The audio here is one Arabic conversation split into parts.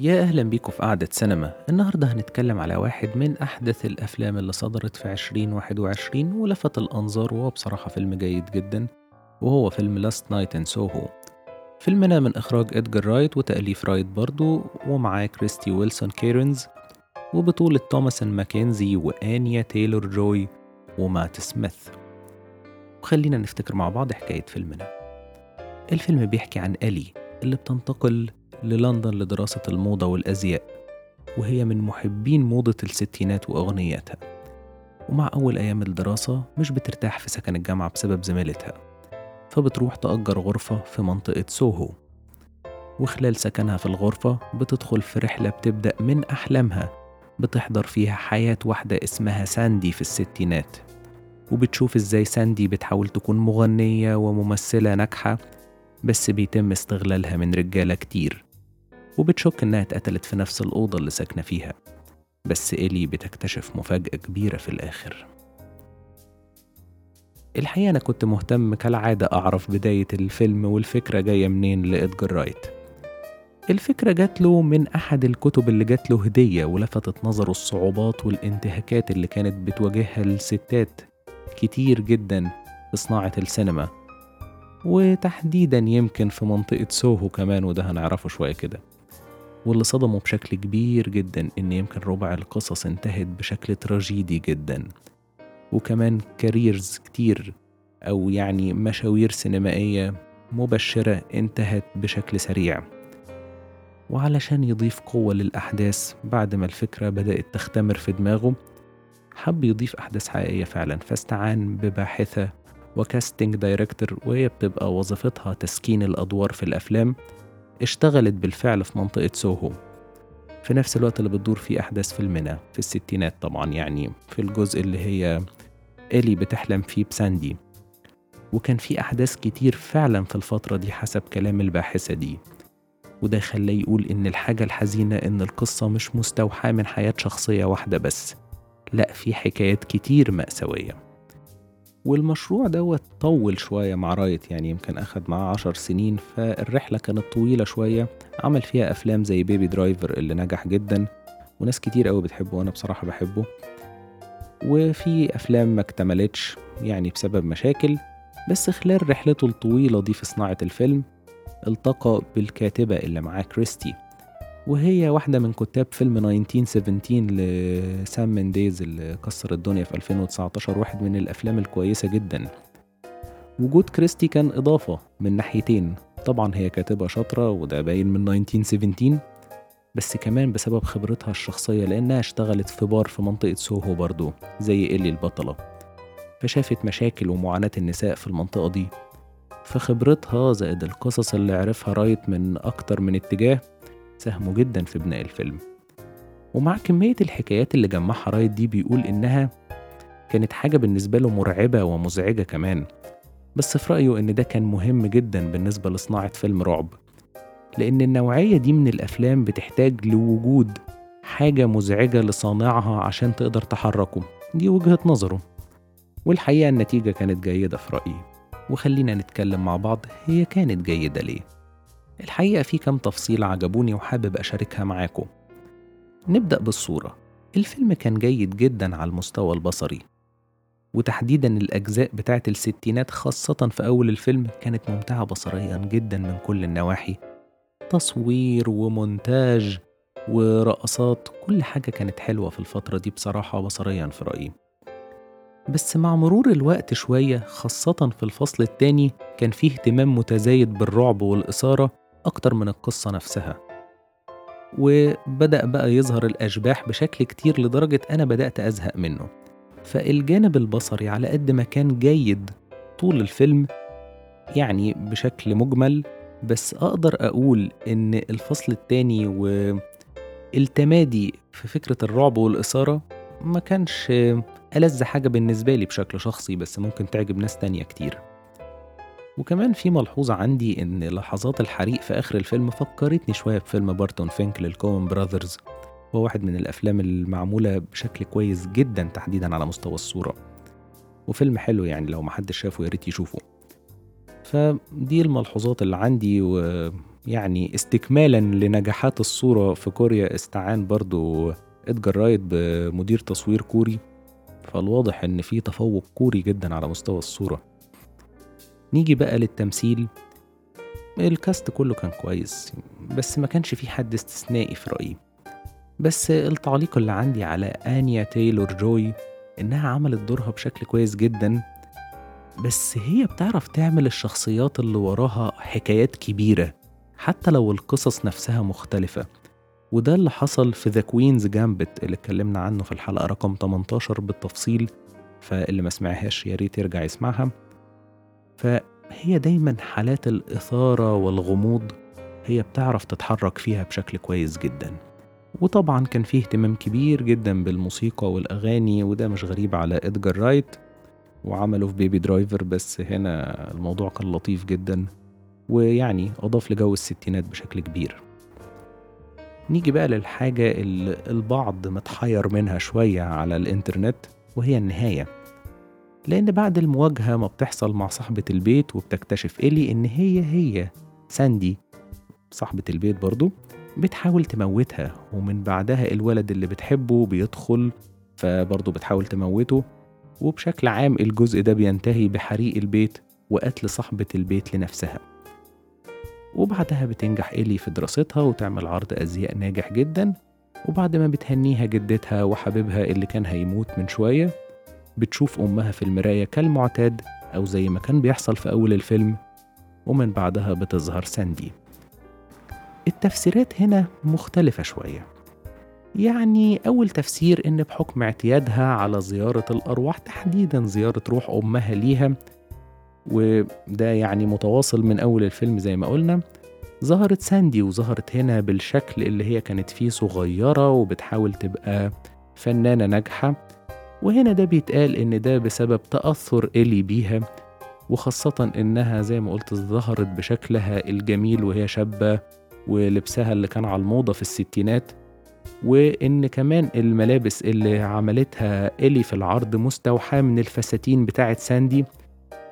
يا أهلا بيكم في قعدة سينما. النهاردة هنتكلم على واحد من أحدث الأفلام اللي صدرت في 2021 ولفت الأنظار وهو بصراحة فيلم جيد جدا وهو فيلم Last Night in Soho فيلمنا من إخراج إدجار رايت وتأليف رايت برضو ومعاه كريستي ويلسون كيرنز وبطولة توماسون ماكنزي وآنيا تايلور جوي ومات سميث. وخلينا نفتكر مع بعض حكاية فيلمنا. الفيلم بيحكي عن ألي اللي بتنتقل للندن لدراسة الموضة والأزياء وهي من محبين موضة الستينات وأغنياتها. ومع أول أيام الدراسة مش بترتاح في سكن الجامعة بسبب زميلتها فبتروح تأجر غرفة في منطقة سوهو. وخلال سكنها في الغرفة بتدخل في رحلة بتبدأ من أحلامها بتحضر فيها حياة واحدة اسمها ساندي في الستينات. وبتشوف إزاي ساندي بتحاول تكون مغنية وممثلة ناجحة بس بيتم استغلالها من رجالة كتير. وبتشك إنها اتقتلت في نفس الأوضة اللي ساكنة فيها. بس إيلي بتكتشف مفاجأة كبيرة في الآخر. الحقيقة أنا كنت مهتم كالعادة أعرف بداية الفيلم والفكرة جاية منين لإدجار رايت. الفكرة جات له من أحد الكتب اللي جات له هدية ولفتت نظره الصعوبات والانتهاكات اللي كانت بتواجهها الستات كتير جدا في صناعة السينما. وتحديدا يمكن في منطقة سوهو كمان وده هنعرفه شوية كده. واللي صدمه بشكل كبير جدا إن يمكن ربع القصص انتهت بشكل تراجيدي جدا. وكمان كاريرز كتير أو يعني مشاوير سينمائية مبشرة انتهت بشكل سريع. وعلشان يضيف قوة للأحداث بعد ما الفكرة بدأت تختمر في دماغه حب يضيف أحداث حقيقية فعلا. فاستعان بباحثة و casting director وهي بتبقى وظيفتها تسكين الأدوار في الأفلام اشتغلت بالفعل في منطقة سوهو. في نفس الوقت اللي بتدور فيه أحداث فيلمنا في الستينات طبعا يعني في الجزء اللي هي إلي بتحلم فيه بساندي. وكان في أحداث كتير فعلا في الفترة دي حسب كلام الباحثة دي. وده خلاه يقول إن الحاجة الحزينة إن القصة مش مستوحاة من حياة شخصية واحدة بس لأ في حكايات كتير مأساوية. والمشروع دوت طول شوية مع رايت يعني يمكن أخد معاه عشر سنين فالرحلة كانت طويلة شوية عمل فيها أفلام زي Baby Driver اللي نجح جدا وناس كتير قوي بتحبه وأنا بصراحة بحبه. وفي أفلام ما اكتملتش يعني بسبب مشاكل بس خلال رحلته الطويلة دي في صناعة الفيلم التقى بالكاتبة اللي معاه كريستي. وهي واحدة من كتاب فيلم 1917 لسام منديز اللي كسر الدنيا في 2019 واحد من الأفلام الكويسة جدا. وجود كريستي كان إضافة من ناحيتين. طبعا هي كاتبة شاطرة وده باين من 1917 بس كمان بسبب خبرتها الشخصية لأنها اشتغلت في بار في منطقة سوهو برضو زي إلي البطلة. فشافت مشاكل ومعاناة النساء في المنطقة دي. فخبرتها زائد القصص اللي عرفها رايت من أكتر من اتجاه ساهموا جدا في بناء الفيلم. ومع كمية الحكايات اللي جمعها رايت دي بيقول إنها كانت حاجة بالنسبة له مرعبة ومزعجة كمان. بس في رأيه إن ده كان مهم جدا بالنسبة لصناعة فيلم رعب. لأن النوعية دي من الأفلام بتحتاج لوجود حاجة مزعجة لصانعها عشان تقدر تحركه. دي وجهة نظره. والحقيقة النتيجة كانت جيدة في رأيي. وخلينا نتكلم مع بعض هي كانت جيدة ليه؟ الحقيقة في كام تفصيل عجبوني وحابب أشاركها معاكم. نبدأ بالصورة. الفيلم كان جيد جدا على المستوى البصري وتحديدا الأجزاء بتاعة الستينات خاصة في أول الفيلم كانت ممتعة بصريا جدا من كل النواحي. تصوير ومونتاج ورقصات كل حاجة كانت حلوة في الفترة دي بصراحة بصريا في رأيي. بس مع مرور الوقت شوية خاصة في الفصل التاني كان فيه اهتمام متزايد بالرعب والإثارة أكتر من القصة نفسها. وبدأ بقى يظهر الأشباح بشكل كتير لدرجة أنا بدأت أزهق منه. فالجانب البصري على قد ما كان جيد طول الفيلم يعني بشكل مجمل بس أقدر أقول إن الفصل التاني والتمادي في فكرة الرعب والإثارة ما كانش ألذ حاجة بالنسبة لي بشكل شخصي بس ممكن تعجب ناس تانية كتير. وكمان في ملحوظة عندي إن لحظات الحريق في آخر الفيلم فكرتني شوية بفيلم بارتون فينك لل Coen Brothers. هو واحد من الأفلام المعمولة بشكل كويس جدا تحديدا على مستوى الصورة. وفيلم حلو يعني لو محدش شافه ياريت يشوفه. فدي الملحوظات اللي عندي و يعني استكمالا لنجاحات الصورة في كوريا استعان برضو إدجار رايت بمدير تصوير كوري. فالواضح إن في تفوق كوري جدا على مستوى الصورة. نيجي بقى للتمثيل. ال cast كله كان كويس بس ما كانش في حد استثنائي في رأيي. بس التعليق اللي عندي على آنيا تايلور جوي إنها عملت دورها بشكل كويس جدا. بس هي بتعرف تعمل الشخصيات اللي وراها حكايات كبيرة حتى لو القصص نفسها مختلفة. وده اللي حصل في The Queen's Gambit اللي اتكلمنا عنه في الحلقة رقم 18 بالتفصيل. فاللي ما سمعهاش يا ريت يرجع يسمعها. فهي دايما حالات الإثارة والغموض هي بتعرف تتحرك فيها بشكل كويس جدا. وطبعا كان فيه اهتمام كبير جدا بالموسيقى والأغاني وده مش غريب على إدجار رايت وعمله في Baby Driver بس هنا الموضوع كان لطيف جدا ويعني أضاف لجو الستينات بشكل كبير. نيجي بقى للحاجة اللي البعض متحير منها شوية على الإنترنت وهي النهاية. لأن بعد المواجهة ما بتحصل مع صاحبة البيت وبتكتشف إلي إن هي هي. ساندي صاحبة البيت برضو بتحاول تموتها ومن بعدها الولد اللي بتحبه بيدخل فبرضه بتحاول تموته. وبشكل عام الجزء ده بينتهي بحريق البيت وقتل صاحبة البيت لنفسها. وبعدها بتنجح إيلي في دراستها وتعمل عرض أزياء ناجح جدا. وبعد ما بتهنيها جدتها وحبيبها اللي كان هيموت من شوية بتشوف أمها في المراية كالمعتاد أو زي ما كان بيحصل في أول الفيلم ومن بعدها بتظهر ساندي. التفسيرات هنا مختلفة شوية. يعني أول تفسير إن بحكم اعتيادها على زيارة الأرواح تحديدا زيارة روح أمها ليها وده يعني متواصل من أول الفيلم زي ما قلنا. ظهرت ساندي وظهرت هنا بالشكل اللي هي كانت فيه صغيرة وبتحاول تبقى فنانة ناجحة. وهنا ده بيتقال إن ده بسبب تأثر إلي بيها وخاصة إنها زي ما قلت ظهرت بشكلها الجميل وهي شابة ولبسها اللي كان على الموضة في الستينات وإن كمان الملابس اللي عملتها إلي في العرض مستوحاة من الفساتين بتاعة ساندي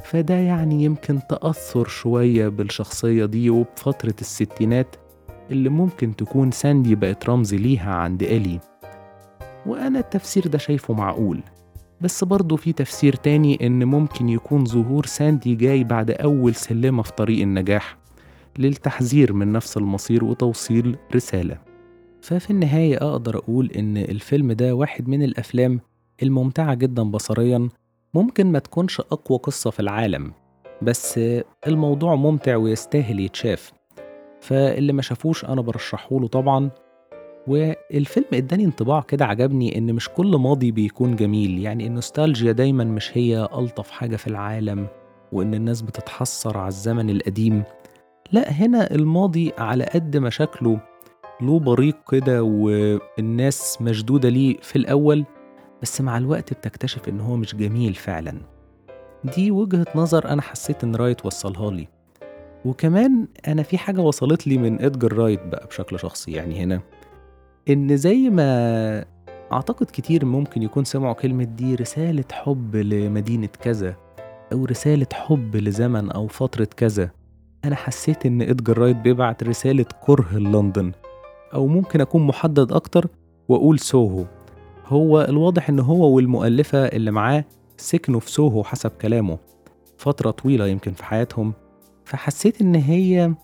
فده يعني يمكن تأثر شوية بالشخصية دي وبفترة الستينات اللي ممكن تكون ساندي بقت رمز ليها عند إلي. وأنا التفسير ده شايفه معقول. بس برضه في تفسير تاني إن ممكن يكون ظهور ساندي جاي بعد أول سلمة في طريق النجاح للتحذير من نفس المصير وتوصيل رسالة. ففي النهاية أقدر أقول إن الفيلم ده واحد من الأفلام الممتعة جدا بصريا ممكن ما تكونش أقوى قصة في العالم بس الموضوع ممتع ويستاهل يتشاف. فاللي ما شافوش أنا برشحهوله طبعا والفيلم اداني انطباع كده عجبني إن مش كل ماضي بيكون جميل. يعني النوستالجيا دايما مش هي ألطف حاجة في العالم وإن الناس بتتحسر على الزمن القديم. لا هنا الماضي على قد ما شكله له بريق كده والناس مشدودة ليه في الأول بس مع الوقت بتكتشف إن هو مش جميل فعلا. دي وجهة نظر أنا حسيت إن رايت وصلها لي. وكمان أنا في حاجة وصلت لي من إدجر رايت بقى بشكل شخصي يعني هنا. إن زي ما أعتقد كتير ممكن يكون سمعوا كلمة دي رسالة حب لمدينة كذا أو رسالة حب لزمن أو فترة كذا. أنا حسيت إن إدجار رايت بيبعت رسالة كره لندن أو ممكن أكون محدد أكتر وأقول سوهو. هو الواضح إن هو والمؤلفة اللي معاه سكنوا في سوهو حسب كلامه فترة طويلة يمكن في حياتهم. فحسيت إن هي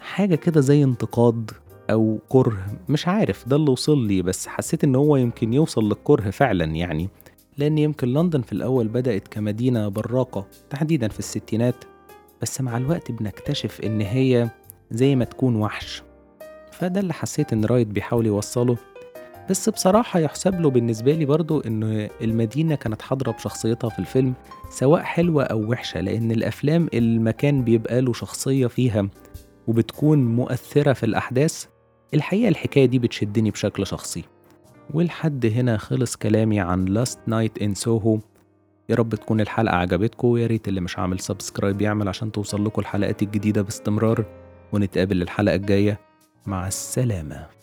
حاجة كده زي انتقاد أو كره مش عارف ده اللي وصل لي بس حسيت إن هو يمكن يوصل للكره فعلا يعني. لأن يمكن لندن في الأول بدأت كمدينة براقة تحديدا في الستينات بس مع الوقت بنكتشف إن هي زي ما تكون وحش. فده اللي حسيت إن رايت بيحاول يوصله. بس بصراحة يحسب له بالنسبة لي برضو إن المدينة كانت حاضرة بشخصيتها في الفيلم سواء حلوة أو وحشة لأن الأفلام المكان بيبقى له شخصية فيها وبتكون مؤثرة في الأحداث. الحقيقة الحكاية دي بتشدني بشكل شخصي. ولحد هنا خلص كلامي عن Last Night in Soho يا رب تكون الحلقة عجبتكم ويا ريت اللي مش عامل سبسكرايب يعمل عشان توصل لكم الحلقات الجديدة باستمرار. ونتقابل الحلقة الجاية. مع السلامة.